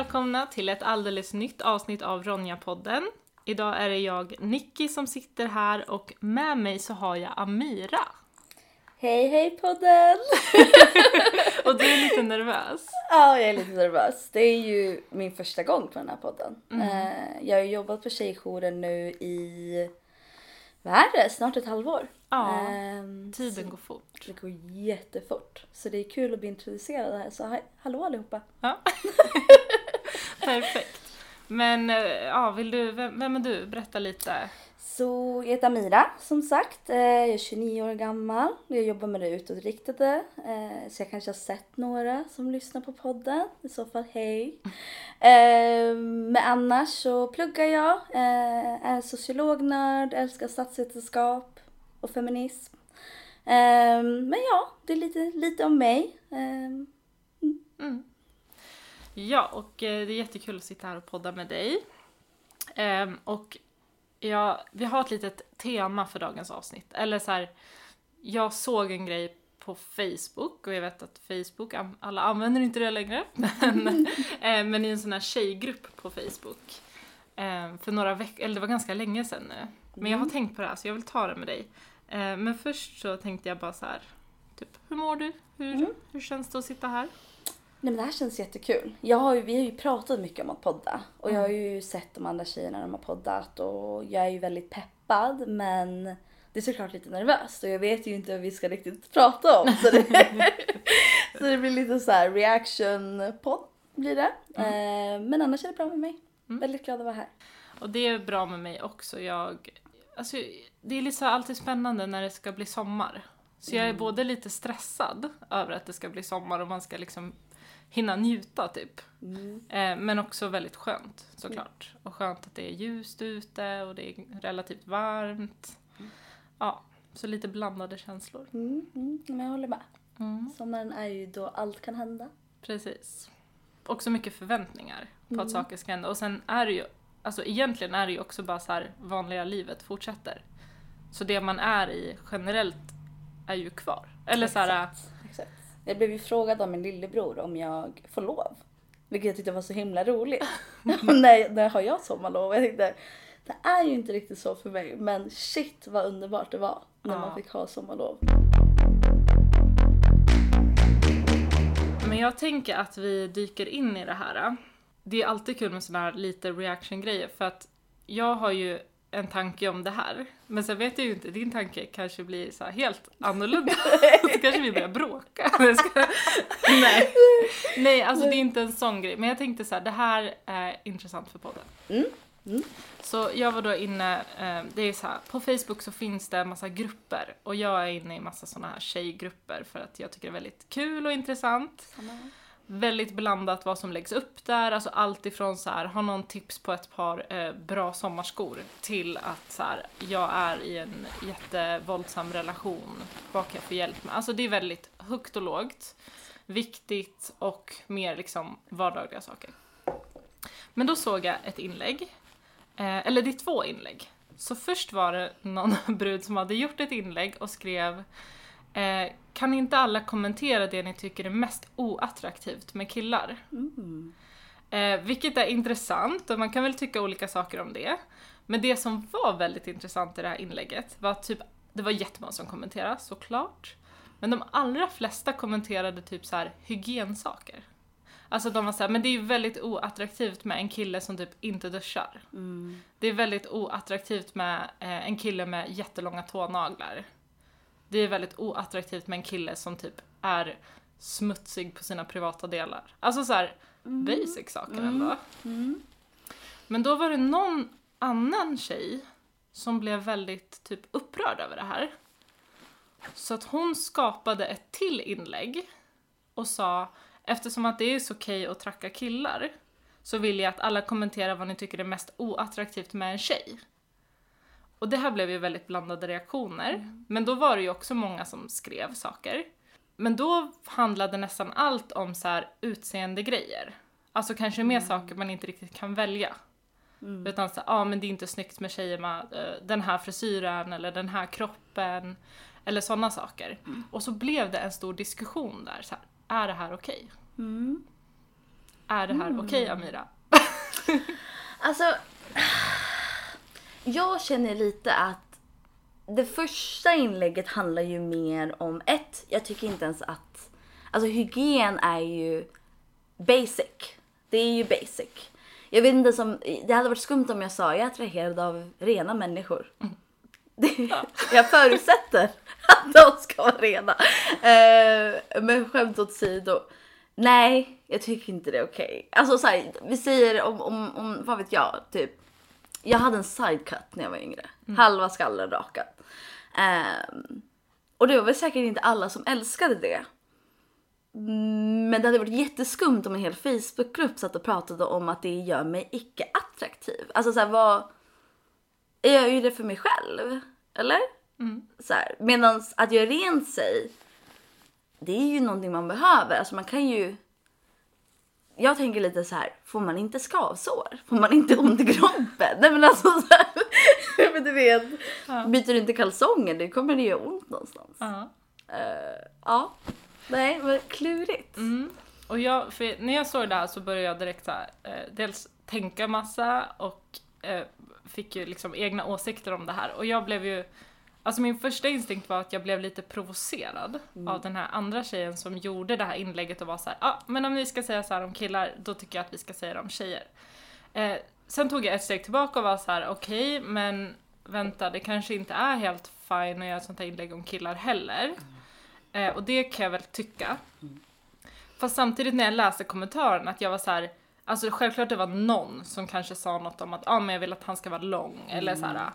välkomna till ett alldeles nytt avsnitt av Ronja-podden. Idag är det jag, Nicky, som sitter här och med mig så har jag Amira. Hej hej podden! och du är lite nervös. Ja, jag är lite nervös. Det är ju min första gång på den här podden. Mm. Jag har jobbat på tjejjouren nu i, vad är det, snart ett halvår. Ja, um, tiden går fort. Det går jättefort. Så det är kul att bli introducerad här. Så hallå allihopa! Ja. Perfekt. Men eh, ja, vill du, vem, vem är du? Berätta lite. Så jag heter Amira som sagt. Eh, jag är 29 år gammal. Jag jobbar med det utåtriktade. Eh, så jag kanske har sett några som lyssnar på podden. I så fall hej. Eh, men annars så pluggar jag. Är sociolognörd, älskar statsvetenskap och feminism. Men ja, det är lite, lite om mig. Mm. Mm. Ja, och det är jättekul att sitta här och podda med dig. Och ja, vi har ett litet tema för dagens avsnitt. Eller så här, jag såg en grej på Facebook och jag vet att Facebook, alla använder inte det längre, men, eh, men i en sån här tjejgrupp på Facebook. Ehm, för några veckor, eller det var ganska länge sedan nu. Men jag har mm. tänkt på det här så jag vill ta det med dig. Ehm, men först så tänkte jag bara så här, typ, hur mår du? Hur, mm. hur känns det att sitta här? Nej men det här känns jättekul. Jag har ju, vi har ju pratat mycket om att podda och mm. jag har mm. ju sett de andra tjejerna de har poddat och jag är ju väldigt peppad men det är såklart lite nervöst och jag vet ju inte vad vi ska riktigt prata om så det, så det blir lite så här reaction-podd blir det. Mm. Eh, men annars är det bra med mig. Mm. Väldigt glad att vara här. Och det är bra med mig också. Jag, alltså, det är liksom alltid spännande när det ska bli sommar. Så jag är mm. både lite stressad över att det ska bli sommar och man ska liksom hinna njuta typ. Mm. Eh, men också väldigt skönt såklart. Och skönt att det är ljust ute och det är relativt varmt. Mm. Ja, så lite blandade känslor. Mm, mm, men jag håller med. Mm. Sommaren är ju då allt kan hända. Precis. Också mycket förväntningar på att mm. saker ska hända. Och sen är det ju, alltså egentligen är det ju också bara så här vanliga livet fortsätter. Så det man är i generellt är ju kvar. Eller så här, jag blev ju frågad av min lillebror om jag får lov. Vilket jag tyckte var så himla roligt. när, när har jag sommarlov? Jag tänkte, det är ju inte riktigt så för mig men shit vad underbart det var när man fick ha sommarlov. Men jag tänker att vi dyker in i det här. Det är alltid kul med sådana här lite reaction-grejer för att jag har ju en tanke om det här. Men sen vet jag ju inte, din tanke kanske blir så helt annorlunda. så kanske vi börjar bråka. Nej. Nej, alltså det är inte en sån grej. Men jag tänkte så här, det här är intressant för podden. Mm. Mm. Så jag var då inne, eh, det är så här, på Facebook så finns det en massa grupper och jag är inne i massa såna här tjejgrupper för att jag tycker det är väldigt kul och intressant. Samma väldigt blandat vad som läggs upp där, alltså allt ifrån så här, har någon tips på ett par eh, bra sommarskor till att så här, jag är i en jättevåldsam relation, vad kan jag få hjälp med? Alltså det är väldigt högt och lågt, viktigt och mer liksom vardagliga saker. Men då såg jag ett inlägg, eh, eller det är två inlägg. Så först var det någon brud som hade gjort ett inlägg och skrev Eh, kan inte alla kommentera det ni tycker är mest oattraktivt med killar? Mm. Eh, vilket är intressant och man kan väl tycka olika saker om det. Men det som var väldigt intressant i det här inlägget var typ, det var jättemånga som kommenterade såklart. Men de allra flesta kommenterade typ så här hygiensaker. Alltså de var såhär, men det är ju väldigt oattraktivt med en kille som typ inte duschar. Mm. Det är väldigt oattraktivt med eh, en kille med jättelånga tånaglar det är väldigt oattraktivt med en kille som typ är smutsig på sina privata delar. Alltså så här, mm. basic saker mm. ändå. Mm. Men då var det någon annan tjej som blev väldigt typ upprörd över det här. Så att hon skapade ett till inlägg och sa eftersom att det är så okej att tracka killar så vill jag att alla kommenterar vad ni tycker är mest oattraktivt med en tjej. Och det här blev ju väldigt blandade reaktioner. Mm. Men då var det ju också många som skrev saker. Men då handlade nästan allt om så här utseendegrejer. Alltså kanske mer mm. saker man inte riktigt kan välja. Mm. Utan så ja ah, men det är inte snyggt med tjejer med uh, den här frisyren eller den här kroppen. Eller sådana saker. Mm. Och så blev det en stor diskussion där. Så här, är det här okej? Okay? Mm. Är det här okej Amira? Alltså, jag känner lite att det första inlägget handlar ju mer om ett, jag tycker inte ens att, alltså hygien är ju basic. Det är ju basic. Jag vet inte som, det hade varit skumt om jag sa jag är attraherad av rena människor. Det, jag förutsätter att de ska vara rena. Eh, men skämt åsido. Nej, jag tycker inte det är okej. Alltså så här, vi säger om, om, om, vad vet jag, typ. Jag hade en sidecut när jag var yngre. Halva skallen rakad. Ehm, och det var väl säkert inte alla som älskade det. Mm, Men det hade varit jätteskumt om en hel Facebookgrupp satt och pratade om att det gör mig icke attraktiv. Alltså så här, vad... Jag gör ju det för mig själv. Eller? Så här, Medan att göra rent sig, det är ju någonting man behöver. Alltså man kan ju... Jag tänker lite så här, får man inte skavsår? Får man inte ont i kroppen? Nej men alltså så här, men du vet, byter du inte kalsonger, det kommer det göra ont någonstans. Ja. Eh, ja. Nej, men klurigt. Mm. Och jag, för när jag såg det här så började jag direkt så här, eh, dels tänka massa och eh, fick ju liksom egna åsikter om det här. Och jag blev ju, alltså min första instinkt var att jag blev lite provocerad av den här andra tjejen som gjorde det här inlägget och var så här, ja ah, men om vi ska säga så här om killar, då tycker jag att vi ska säga det om tjejer. Eh, sen tog jag ett steg tillbaka och var så här, okej, men vänta, det kanske inte är helt fine att göra ett sånt här inlägg om killar heller. Eh, och det kan jag väl tycka. Fast samtidigt när jag läste kommentaren att jag var så här, alltså självklart det var någon som kanske sa något om att ah, men jag vill att han ska vara lång eller så här.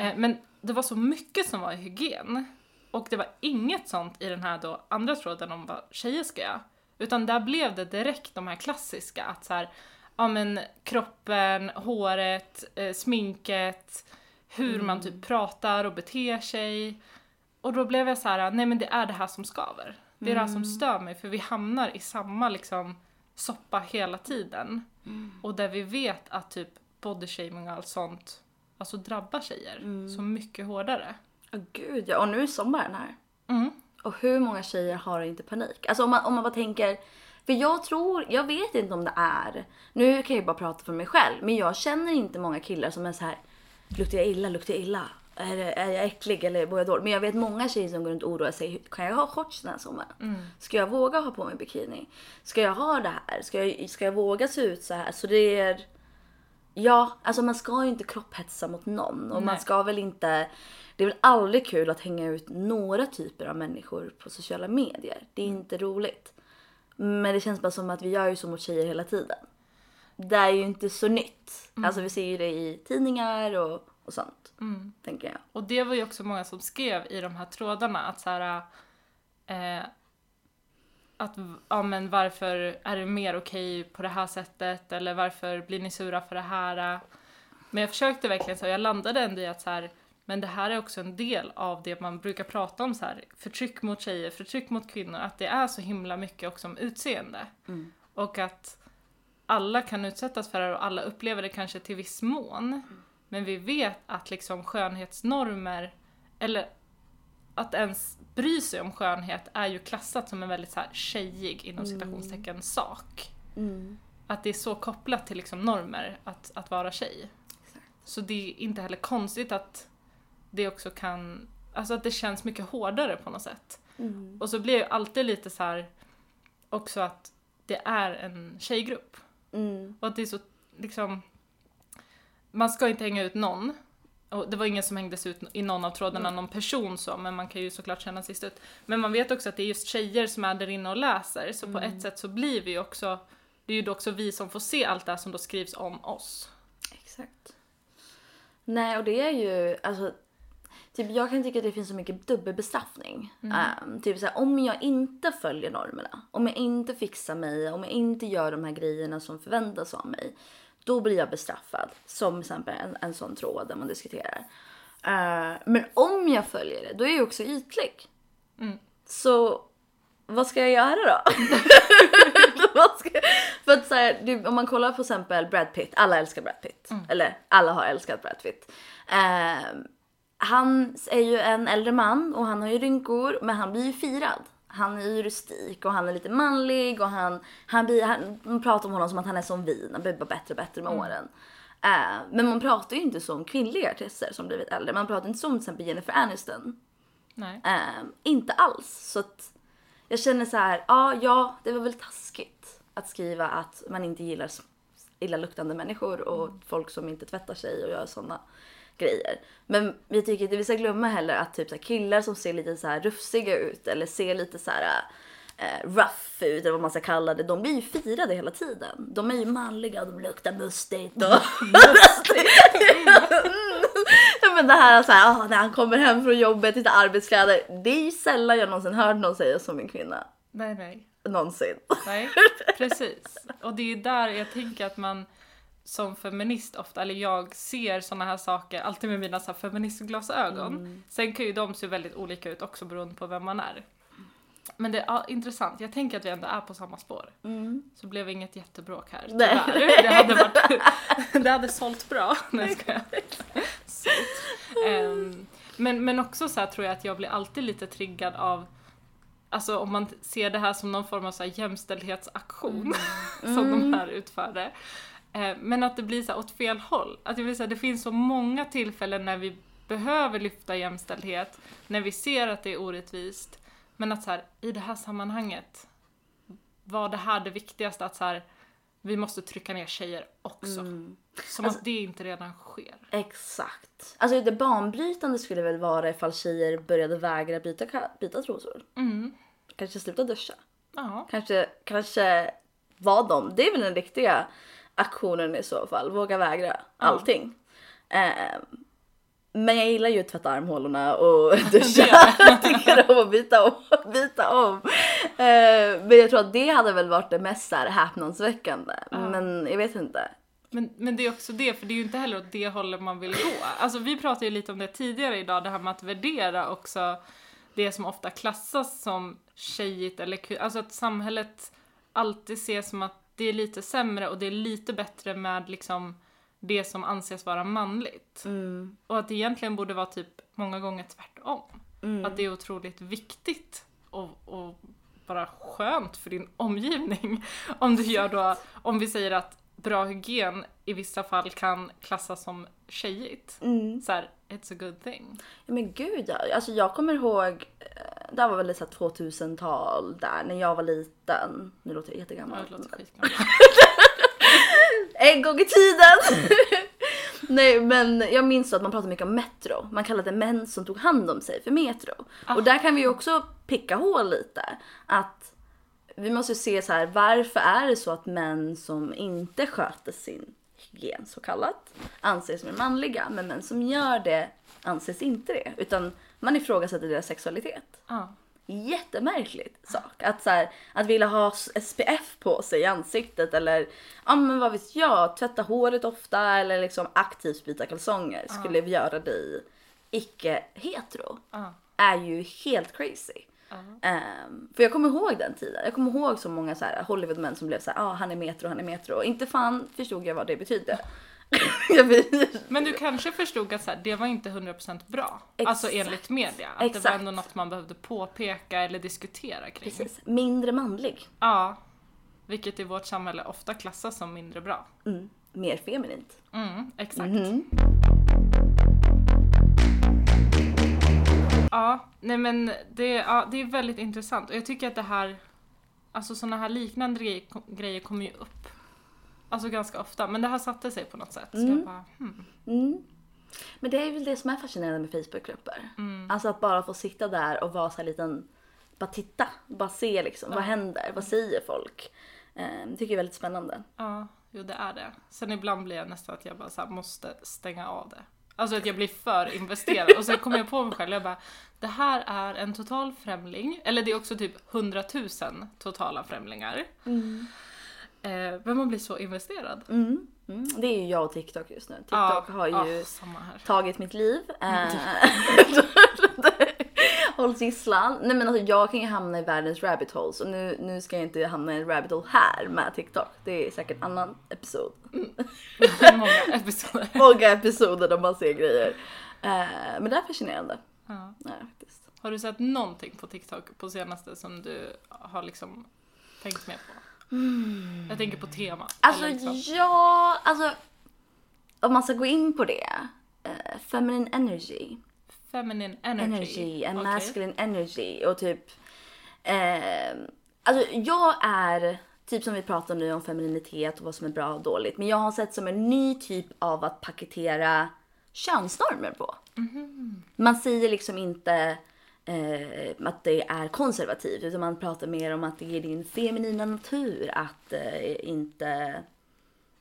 Eh, men det var så mycket som var hygien. Och det var inget sånt i den här då andra tråden om vad tjejer ska göra. Utan där blev det direkt de här klassiska att så här, ja men kroppen, håret, eh, sminket, hur man typ pratar och beter sig. Och då blev jag så här, nej men det är det här som skaver. Det är det här som stör mig för vi hamnar i samma liksom soppa hela tiden. Och där vi vet att typ bodyshaming och allt sånt alltså drabbar tjejer så mycket hårdare. Åh gud ja, och nu är sommaren här. Mm. Och hur många tjejer har inte panik? Alltså om man, om man bara tänker, för jag tror, jag vet inte om det är, nu kan jag ju bara prata för mig själv, men jag känner inte många killar som är så här, luktar jag illa, luktar jag illa? Är, det- är jag äcklig eller mår jag dåligt? Men jag vet många tjejer som går runt och oroar sig, kan jag ha shorts den här sommaren? Ska jag våga ha på mig bikini? Ska jag ha det här? Ska jag, ska jag våga se ut så här? Så det är, Ja, alltså man ska ju inte kropphetsa mot någon och man Nej. ska väl inte... Det är väl aldrig kul att hänga ut några typer av människor på sociala medier. Det är inte roligt. Men det känns bara som att vi gör ju så mot tjejer hela tiden. Det är ju inte så nytt. Alltså vi ser ju det i tidningar och, och sånt. Tänker jag. Och det var ju också många som skrev i de här trådarna att så här, eh, att ja men varför är det mer okej på det här sättet eller varför blir ni sura för det här? Men jag försökte verkligen så, jag landade ändå i att så här, men det här är också en del av det man brukar prata om så här, förtryck mot tjejer, förtryck mot kvinnor, att det är så himla mycket också om utseende. Och att alla kan utsättas för det och alla upplever det kanske till viss mån. Men vi vet att liksom skönhetsnormer, eller att ens bry sig om skönhet är ju klassat som en väldigt så här tjejig inom citationstecken sak. Att det är så kopplat till liksom normer att, att vara tjej. Så det är inte heller konstigt att det också kan, alltså att det känns mycket hårdare på något sätt. Och så blir jag ju alltid lite så här också att det är en tjejgrupp. Mm. Och att det är så, liksom, man ska inte hänga ut någon. Och det var ingen som hängdes ut i någon av trådarna, någon person så, men man kan ju såklart känna sist ut. Men man vet också att det är just tjejer som är där inne och läser, så på ett sätt så blir vi ju också, det är ju då också vi som får se allt det här som då skrivs om oss. Exakt. Nej, och det är ju alltså Typ jag kan tycka att det finns så mycket dubbelbestraffning. Ehm, typ så här, om jag inte följer normerna, om jag inte fixar mig, om jag inte gör de här grejerna som förväntas av mig. Då blir jag bestraffad. Som till exempel en, en sån tråd där man diskuterar. Eh, men om jag följer det, då är jag också ytlig. Så vad ska jag göra då? För att så här, det, om man kollar på exempel Brad Pitt, alla älskar Brad Pitt. Eller alla har älskat Brad Pitt. Ehm, han är ju en äldre man och han har ju rynkor men han blir ju firad. Han är ju rustik och han är lite manlig och han, han, blir, han man pratar om honom som att han är som vin, han blir bara bättre och bättre med åren. Eh, men man pratar ju inte så om kvinnliga artister som blivit äldre. Man pratar inte så om till exempel Jennifer Aniston. Nej. Eh, inte alls. Så att jag känner så här, ja, ja, det var väl taskigt att skriva att man inte gillar illaluktande människor och folk som inte tvättar sig och gör sådana grejer. Men vi tycker inte vi ska glömma heller att typ så killar som ser lite så här rufsiga ut eller ser lite så här eh, rough ut eller vad man ska kalla det. De blir ju firade hela tiden. De är ju manliga och de luktar mustigt och... Ja, men det här, så här ah, när han kommer hem från jobbet, lite arbetskläder. Det är ju sällan jag någonsin hört någon säga som en kvinna. Nej, nej. Någonsin. Nej, precis. Och det är där jag tänker att man som feminist ofta, eller jag ser såna här saker alltid med mina så feministglasögon. Sen kan ju de se väldigt olika ut också beroende på vem man är. Men det är ja, intressant, jag tänker att vi ändå är på samma spår. Så blev det inget jättebråk här Nej. tyvärr. Det hade, varit, det hade sålt bra. Nej jag skojar. Ehm, men, men också så här tror jag att jag blir alltid lite triggad av Alltså om man ser det här som någon form av så här jämställdhetsaktion som de här utförde. Eh, Men att det blir så här åt fel håll. Att jag vill säga, det finns så många tillfällen när vi behöver lyfta jämställdhet, när vi ser att det är orättvist. Men att så här, i det här sammanhanget var det här det viktigaste att så här, vi måste trycka ner tjejer också. Som att det inte redan sker. Exakt. Alltså det banbrytande skulle väl vara ifall tjejer började vägra byta, byta trosor. Mm. Kanske sluta duscha. Ja. Kanske, kanske var de. Det är väl den riktiga aktionen i så fall. Våga vägra allting. Ehm, men jag gillar ju att tvätta armhålorna och duscha. jag tycker om att byta om. Byta om. Ehm, men jag tror att det hade väl varit det mest så här häpnadsväckande. Men jag vet inte. Men, men det är också det, för det är ju inte heller åt det hållet man vill gå. Alltså vi pratade ju lite om det tidigare idag, det här med att värdera också det som ofta klassas som tjejigt eller kul. Alltså att samhället alltid ser som att det är lite sämre och det är lite bättre med liksom det som anses vara manligt. Och att det egentligen borde vara typ många gånger tvärtom. Att det är otroligt viktigt och, och bara skönt för din omgivning. Om du gör då, om vi säger att bra hygien i vissa fall kan klassas som tjejigt. Så här, it's a good thing. Ja, men gud ja. Alltså jag kommer ihåg, det här var väl här 2000-tal där när jag var liten. Nu låter jag Ja, jättegammal. det låter skitgammal. En gång i tiden! Nej men jag minns att man pratade mycket om metro. Man kallade män som tog hand om sig för metro. Och där kan vi ju också picka hål lite. Att vi måste se så här, varför är det så att män som inte sköter sin hygien så kallat anses som manliga men män som gör det anses inte det. Utan man ifrågasätter deras sexualitet. Ja. Jättemärkligt sak. Att, så här, att vilja ha SPF på sig i ansiktet eller ja men vad vet jag, tvätta håret ofta eller liksom aktivt byta kalsonger skulle göra dig icke-hetero. Ja. Är ju helt crazy. Ehm, för jag kommer ihåg den tiden. Jag kommer ihåg så många så här Hollywoodmän som blev så här, ah, han är metro, han är metro. Inte fan förstod jag vad det betydde. jag vet- Men du kanske förstod att så här, det var inte 100% bra. Exakt. Alltså enligt media. Att det var Exakt. ändå något man behövde påpeka eller diskutera kring. Precis. Mindre manlig. Ja. Vilket i vårt samhälle ofta klassas som mindre bra. Mm. Mer feminint. Mm, exakt. Mhm. Ja, nej men det, ja, det är väldigt intressant och jag tycker att det här, alltså sådana här liknande grejer, grejer kommer ju upp. Alltså ganska ofta, men det här satte sig på något sätt. Så jag bara, hmm. Mm. Men det är väl det som är fascinerande med Facebookgrupper. Alltså att bara få sitta där och vara så här liten, bara titta, bara se liksom, vad händer, vad säger folk? Eh, Det tycker jag är väldigt spännande. Ja, jo det är det. Sen ibland blir jag nästan att jag bara så måste stänga av det. Alltså att jag blir för investerad och sen kommer jag på mig själv, jag bara det här är en total främling, eller det är också typ 100 000 totala främlingar. Eh, men man blir så investerad. Mm. Mm. Det är ju jag och TikTok just nu. TikTok Ja, har ju ja, här. tagit mitt liv. Eh, Håll gisslan. Nej men alltså jag kan ju hamna i världens rabbit holes och nu, nu ska jag inte hamna i en rabbit hole här med TikTok. Det är säkert en annan episod. Många episoder. Många episoder där man ser grejer. Eh, men det är fascinerande. Ja. Faktiskt. Har du sett någonting på TikTok på senaste som du har liksom tänkt med på? Jag tänker på tema. Alltså liksom. ja, alltså om man ska gå in på det. eh, feminine energy. Feminine energy. Energy and Okej. masculine energy och typ. Eh, alltså jag är typ som vi pratar nu om femininitet och vad som är bra och dåligt. Men jag har sett som en ny typ av att paketera könsnormer på. Man säger liksom inte eh, att det är konservativt utan man pratar mer om att det är din feminina natur att eh, inte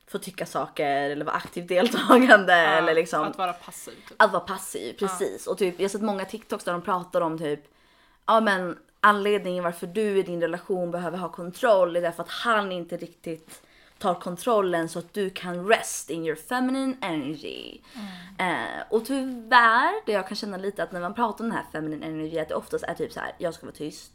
få tycka saker eller vara aktivt deltagande Ja, eller liksom Att vara passiv. Typ. att vara passiv, precis. Och typ, jag har sett många TikToks där de pratar om typ, ja men anledningen varför du i din relation behöver ha kontroll är därför att han inte riktigt tar kontrollen så att du kan rest in your feminine energy. Eh, och tyvärr, det jag kan känna lite att när man pratar om den här feminine energy att det oftast är typ så här: jag ska vara tyst,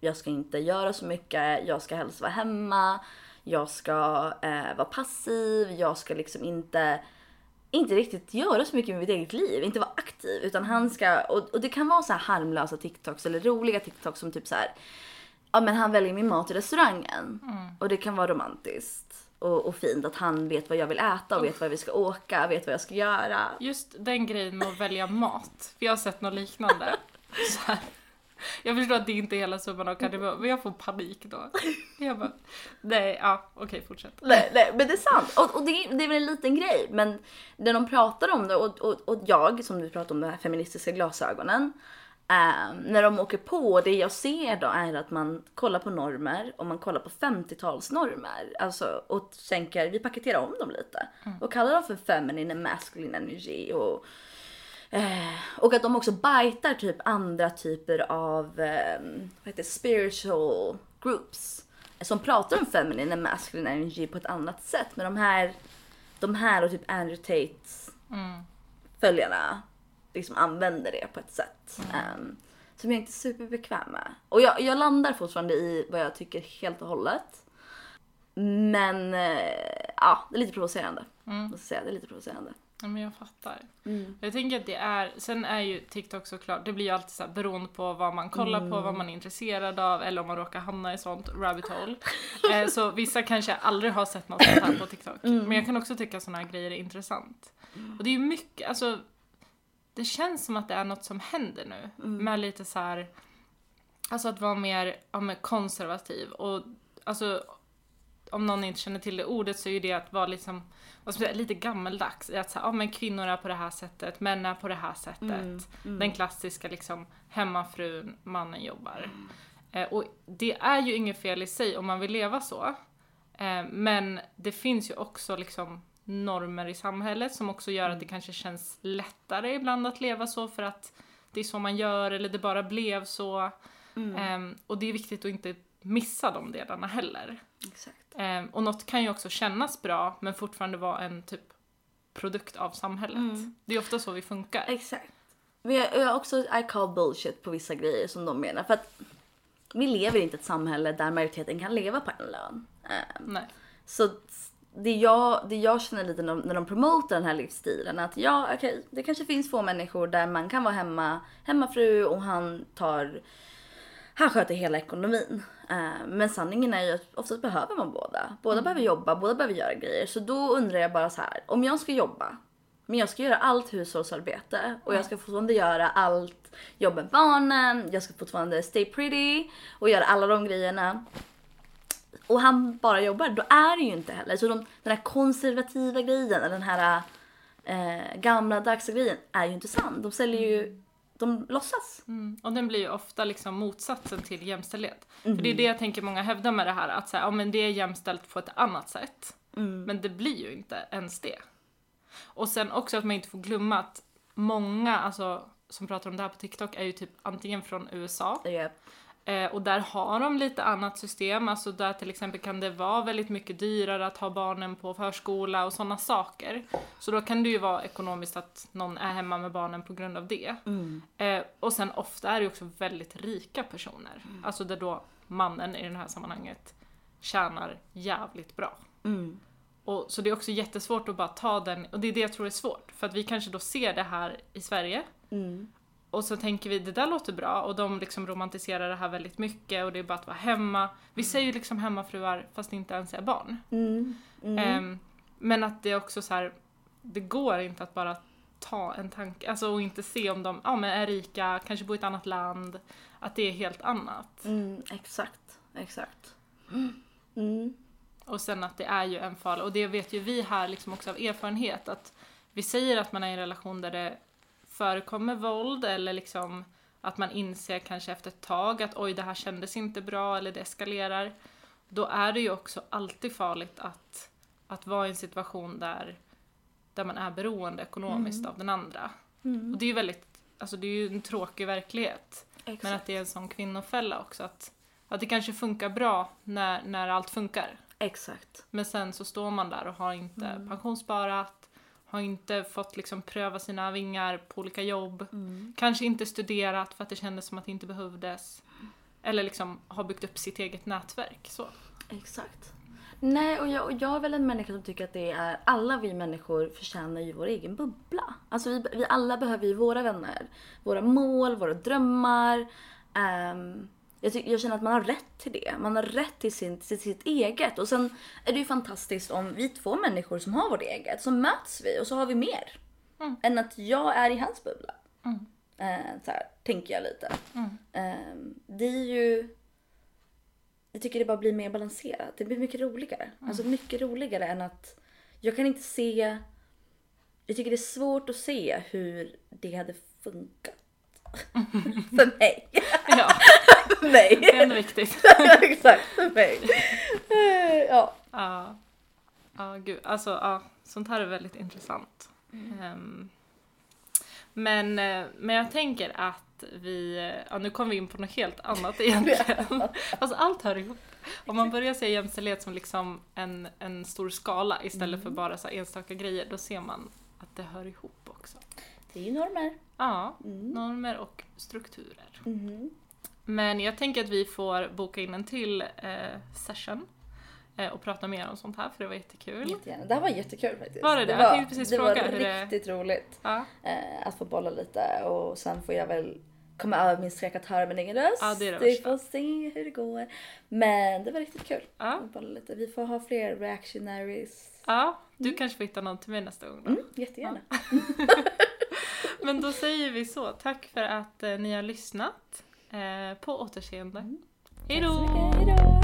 jag ska inte göra så mycket, jag ska helst vara hemma, jag ska eh, vara passiv, jag ska liksom inte inte riktigt göra så mycket med mitt eget liv, inte vara aktiv. Utan han ska, och, och det kan vara så här harmlösa TikToks eller roliga TikToks som typ så här. Ja men han väljer min mat i restaurangen. Och det kan vara romantiskt. Och, och fint att han vet vad jag vill äta och vet var vi ska åka, vet vad jag ska göra. Just den grejen med att välja mat. För jag har sett något liknande. Så här. Jag förstår att det inte är hela summan av kardemumman, men jag får panik då. Jag bara, nej, ja, okej, fortsätt. Nej, nej, men det är sant. Och, och det, är- det är väl en liten grej. Men när de pratar om det och, och, och jag som du pratar om de här feministiska glasögonen. Eh, när de åker på, det jag ser då är att man kollar på normer och man kollar på 50-talsnormer. Alltså och tänker, vi paketerar om dem lite. Och kallar dem för feminine and masculine energy. Och, Eh, och att de också bajtar typ andra typer av eh, vad heter spiritual groups som pratar om feminine and masculine energy på ett annat sätt. Men de här, de här och typ Andrew Tates Mm. följarna liksom använder det på ett sätt ehm, som jag inte är superbekväm med. Och jag, jag landar fortfarande i vad jag tycker helt och hållet. Men eh, ja, det är lite provocerande. Mm. Måste säga, det är lite provocerande. Ja, men jag fattar. Jag tänker att det är, sen är ju TikTok såklart, det blir ju alltid så här beroende på vad man kollar på, vad man är intresserad av eller om man råkar hamna i sånt rabbit hole. eh, så vissa kanske aldrig har sett något sånt här på TikTok. Men jag kan också tycka att såna här grejer är intressant. Och det är ju mycket, alltså det känns som att det är något som händer nu med lite så här, alltså att vara mer ja, men konservativ och alltså om någon inte känner till det ordet så är ju det att vara liksom, vad ska man säga, lite gammeldags att säga, ja men kvinnor är på det här sättet, män är på det här sättet. Den klassiska liksom hemmafrun, mannen jobbar. Eh, och det är ju inget fel i sig om man vill leva så. Eh, men det finns ju också liksom normer i samhället som också gör att det kanske känns lättare ibland att leva så för att det är så man gör eller det bara blev så. Ehm, och det är viktigt att inte missa de delarna heller. Ehm, och något kan ju också kännas bra men fortfarande vara en typ produkt av samhället. Det är ofta så vi funkar. Exakt. Men jag, jag också I call bullshit på vissa grejer som de menar. För att vi lever inte i ett samhälle där majoriteten kan leva på en lön. Ehm, Nej. så det jag, det jag känner lite när de, när de promotar den här livsstilen att ja, okej, det kanske finns få människor där man kan vara hemma, hemmafru och han tar han sköter hela ekonomin. Eh, men sanningen är ju att oftast behöver man båda. Båda behöver jobba, båda behöver göra grejer. Så då undrar jag bara så här, om jag ska jobba, men jag ska göra allt hushållsarbete och jag ska fortfarande göra allt jobb med barnen, jag ska fortfarande stay pretty och göra alla de grejerna. Och han bara jobbar, då är det ju inte heller. Så de, den här konservativa grejen, eller den här eh, gamla dagsa grejen är ju inte sann. De säljer ju, de låtsas. Mm. Och den blir ju ofta liksom motsatsen till jämställdhet. För det är det jag tänker många hävdar med det här, att så här, ja, men det är jämställt på ett annat sätt. Men det blir ju inte ens det. Och sen också att man inte får glömma att många alltså, som pratar om det här på TikTok är ju typ antingen från USA Ja. Eh, och där har de lite annat system, alltså där till exempel kan det vara väldigt mycket dyrare att ha barnen på förskola och sådana saker. Så då kan det ju vara ekonomiskt att någon är hemma med barnen på grund av det. Eh, och sen ofta är det också väldigt rika personer, alltså där då mannen i det här sammanhanget tjänar jävligt bra. Mm. Och, så det är också jättesvårt att bara ta den, och det är det jag tror är svårt, för att vi kanske då ser det här i Sverige Mm. Och så tänker vi det där låter bra och de liksom romantiserar det här väldigt mycket och det är bara att vara hemma. Vi säger ju liksom hemmafruar fast inte ens är barn. Mm. Mm. Ehm, men att det är också så här, det går inte att bara ta en tanke, alltså och inte se om de ja, men är rika, kanske bor i ett annat land, att det är helt annat. Mm, exakt, exakt. Mm. Och sen att det är ju en fara, och det vet ju vi här liksom också av erfarenhet, att vi säger att man är i en relation där det förekommer våld eller liksom att man inser kanske efter ett tag att oj det här kändes inte bra eller det eskalerar. Då är det ju också alltid farligt att, att vara i en situation där, där man är beroende ekonomiskt av den andra. Mm. Och det är ju väldigt, alltså det är ju en tråkig verklighet. Exakt. Men att det är en sån kvinnofälla också att, att det kanske funkar bra när, när allt funkar. Exakt. Men sen så står man där och har inte Mm. pensionssparat, har inte fått liksom pröva sina vingar på olika jobb, Mm. kanske inte studerat för att det kändes som att det inte behövdes. Eller liksom har byggt upp sitt eget nätverk. Så. Exakt. Nej, och jag, och jag är väl en människa som tycker att det är, alla vi människor förtjänar ju vår egen bubbla. Alltså vi, vi alla behöver ju våra vänner, våra mål, våra drömmar. Ehm, jag, tycker, jag känner att man har rätt till det. Man har rätt till, sin, till sitt eget. Och sen är det ju fantastiskt om vi två människor som har vårt eget, så möts vi och så har vi mer. Mm. Än att jag är i hans bubbla. Mm. Eh, så här, tänker jag lite. Mm. Ehm, det är ju... Jag tycker det bara blir mer balanserat. Det blir mycket roligare. Alltså mycket roligare än att... Jag kan inte se... Jag tycker det är svårt att se hur det hade funkat. för mig. Ja, mig. det är ändå viktigt. Exakt, mig. Eh, ja. Ja, ja gud. Alltså, ja, sånt här är väldigt intressant. Ehm, men, eh, men jag tänker att vi, ja nu kom vi in på något helt annat egentligen. alltså allt hör ihop. Om man börjar se jämställdhet som liksom en, en stor skala istället för bara så enstaka grejer, då ser man att det hör ihop också. Det är ju normer. Ja, Mm. normer och strukturer. Mhm. Men jag tänker att vi får boka in en till eh, session eh, och prata mer om sånt här för det var jättekul. Jättegärna. Det här var jättekul faktiskt. Var det det? Jag var, tänkte precis det fråga var det- riktigt roligt. Ja, eh, att få bolla lite och sen får jag väl komma över min skräck att höra min egen röst. Ja, det är det Vi får se hur det går. Men det var riktigt kul. ja, bolla lite. Vi får ha fler reactionaries. ja. Du kanske får hitta någon till mig nästa gång då. Mm, jättegärna. Men då säger vi så. Tack för att ni har lyssnat. Eh, på återseende. Hej Tack så då!